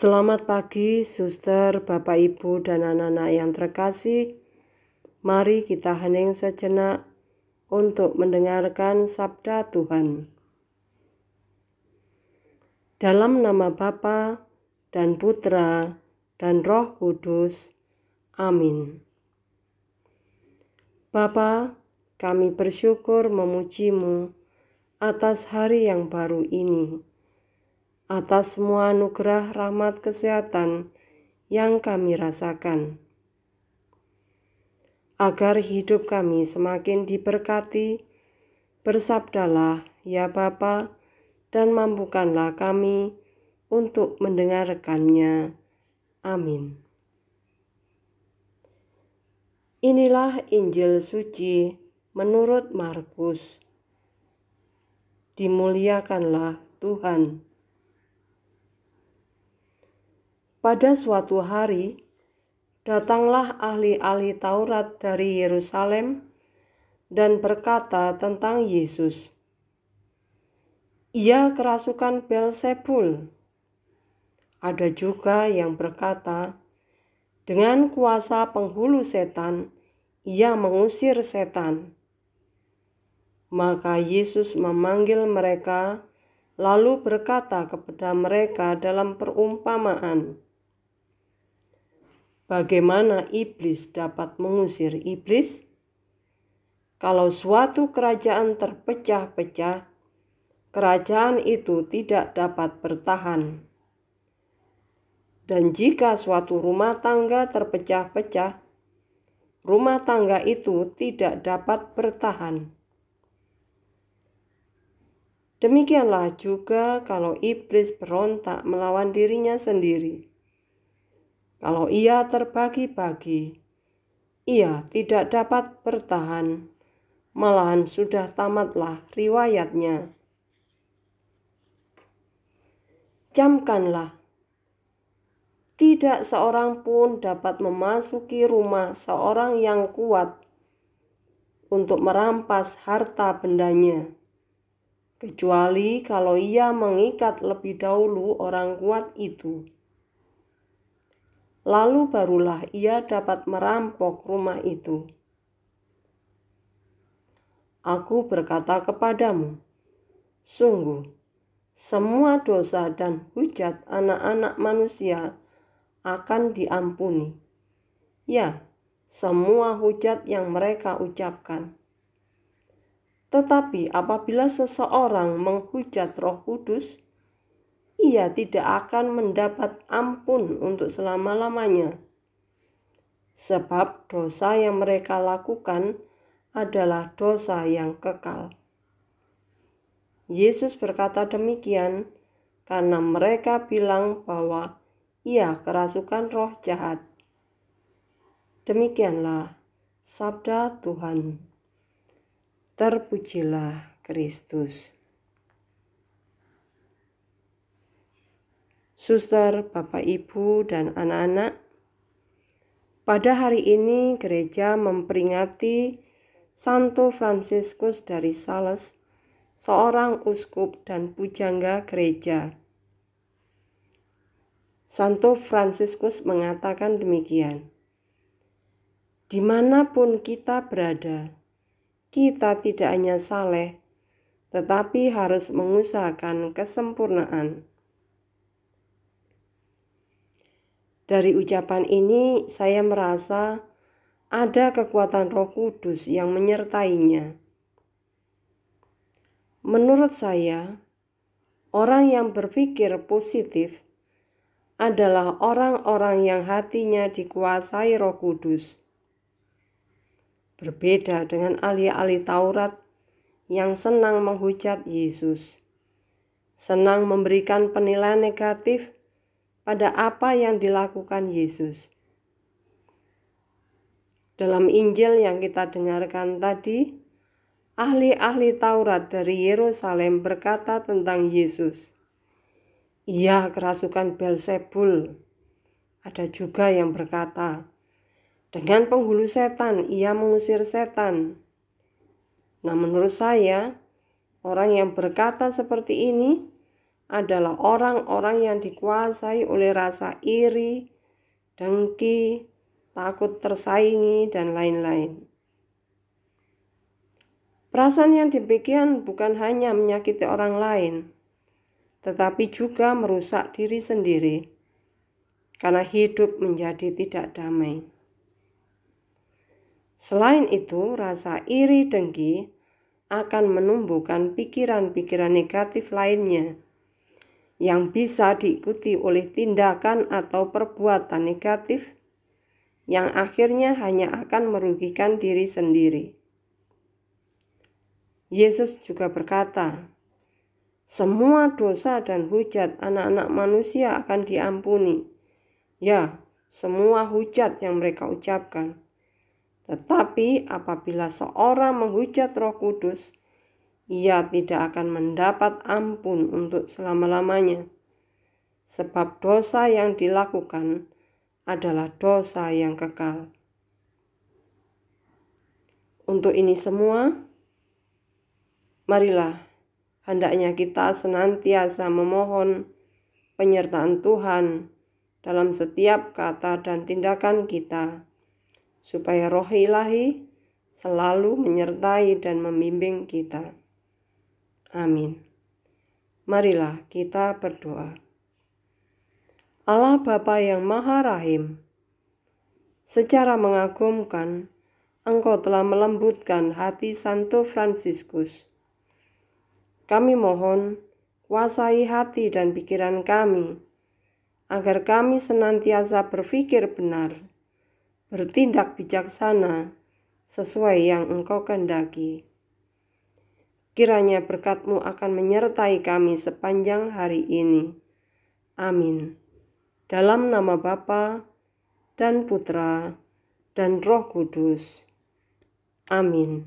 Selamat pagi, suster, bapak, ibu, dan anak-anak yang terkasih. Mari kita hening sejenak untuk mendengarkan sabda Tuhan. Dalam nama Bapa dan Putra dan Roh Kudus. Amin. Bapa, kami bersyukur memujimu atas hari yang baru ini atas semua anugerah rahmat kesehatan yang kami rasakan. Agar hidup kami semakin diberkati, bersabdalah ya Bapa dan mampukanlah kami untuk mendengarkannya. Amin. Inilah Injil suci menurut Markus. Dimuliakanlah Tuhan. Pada suatu hari, datanglah ahli-ahli Taurat dari Yerusalem dan berkata tentang Yesus. Ia kerasukan Belzebul. Ada juga yang berkata, dengan kuasa penghulu setan, ia mengusir setan. Maka Yesus memanggil mereka, lalu berkata kepada mereka dalam perumpamaan, Bagaimana iblis dapat mengusir iblis? Kalau suatu kerajaan terpecah-pecah, kerajaan itu tidak dapat bertahan. Dan jika suatu rumah tangga terpecah-pecah, rumah tangga itu tidak dapat bertahan. Demikianlah juga kalau iblis berontak melawan dirinya sendiri kalau ia terbagi-bagi, ia tidak dapat bertahan, malahan sudah tamatlah riwayatnya. Camkanlah, tidak seorang pun dapat memasuki rumah seorang yang kuat untuk merampas harta bendanya, kecuali kalau ia mengikat lebih dahulu orang kuat itu lalu barulah ia dapat merampok rumah itu. Aku berkata kepadamu, sungguh, semua dosa dan hujat anak-anak manusia akan diampuni. Ya, semua hujat yang mereka ucapkan. Tetapi apabila seseorang menghujat Roh Kudus, ia tidak akan mendapat ampun untuk selama-lamanya. Sebab dosa yang mereka lakukan adalah dosa yang kekal. Yesus berkata demikian karena mereka bilang bahwa ia kerasukan roh jahat. Demikianlah sabda Tuhan. Terpujilah Kristus. Suster, bapak, ibu, dan anak-anak. Pada hari ini gereja memperingati Santo Fransiskus dari Sales, seorang uskup dan pujangga gereja. Santo Fransiskus mengatakan demikian. Di mana pun kita berada, kita tidak hanya saleh, tetapi harus mengusahakan kesempurnaan. Dari ucapan ini, saya merasa ada kekuatan Roh Kudus yang menyertainya. Menurut saya, orang yang berpikir positif adalah orang-orang yang hatinya dikuasai Roh Kudus. Berbeda dengan ahli-ahli Taurat yang senang menghujat Yesus, senang memberikan penilaian negatif pada apa yang dilakukan Yesus. Dalam Injil yang kita dengarkan tadi, ahli-ahli Taurat dari Yerusalem berkata tentang Yesus. Ia kerasukan Belzebul. Ada juga yang berkata, dengan penghulu setan ia mengusir setan. Nah, menurut saya, orang yang berkata seperti ini adalah orang-orang yang dikuasai oleh rasa iri, dengki, takut tersaingi, dan lain-lain. Perasaan yang demikian bukan hanya menyakiti orang lain, tetapi juga merusak diri sendiri karena hidup menjadi tidak damai. Selain itu, rasa iri dengki akan menumbuhkan pikiran-pikiran negatif lainnya yang bisa diikuti oleh tindakan atau perbuatan negatif yang akhirnya hanya akan merugikan diri sendiri. Yesus juga berkata, "Semua dosa dan hujat anak-anak manusia akan diampuni. Ya, semua hujat yang mereka ucapkan. Tetapi apabila seorang menghujat Roh Kudus, ia tidak akan mendapat ampun untuk selama-lamanya, sebab dosa yang dilakukan adalah dosa yang kekal." Untuk ini semua, Marilah, hendaknya kita senantiasa memohon penyertaan Tuhan dalam setiap kata dan tindakan kita, supaya roh ilahi selalu menyertai dan membimbing kita. Amin. Marilah kita berdoa. Allah Bapa yang Maha Rahim, secara mengagumkan, Engkau telah melembutkan hati Santo Fransiskus kami mohon, kuasai hati dan pikiran kami, agar kami senantiasa berpikir benar, bertindak bijaksana, sesuai yang Engkau kehendaki. Kiranya berkatmu akan menyertai kami sepanjang hari ini. Amin. Dalam nama Bapa dan Putra dan Roh Kudus. Amin.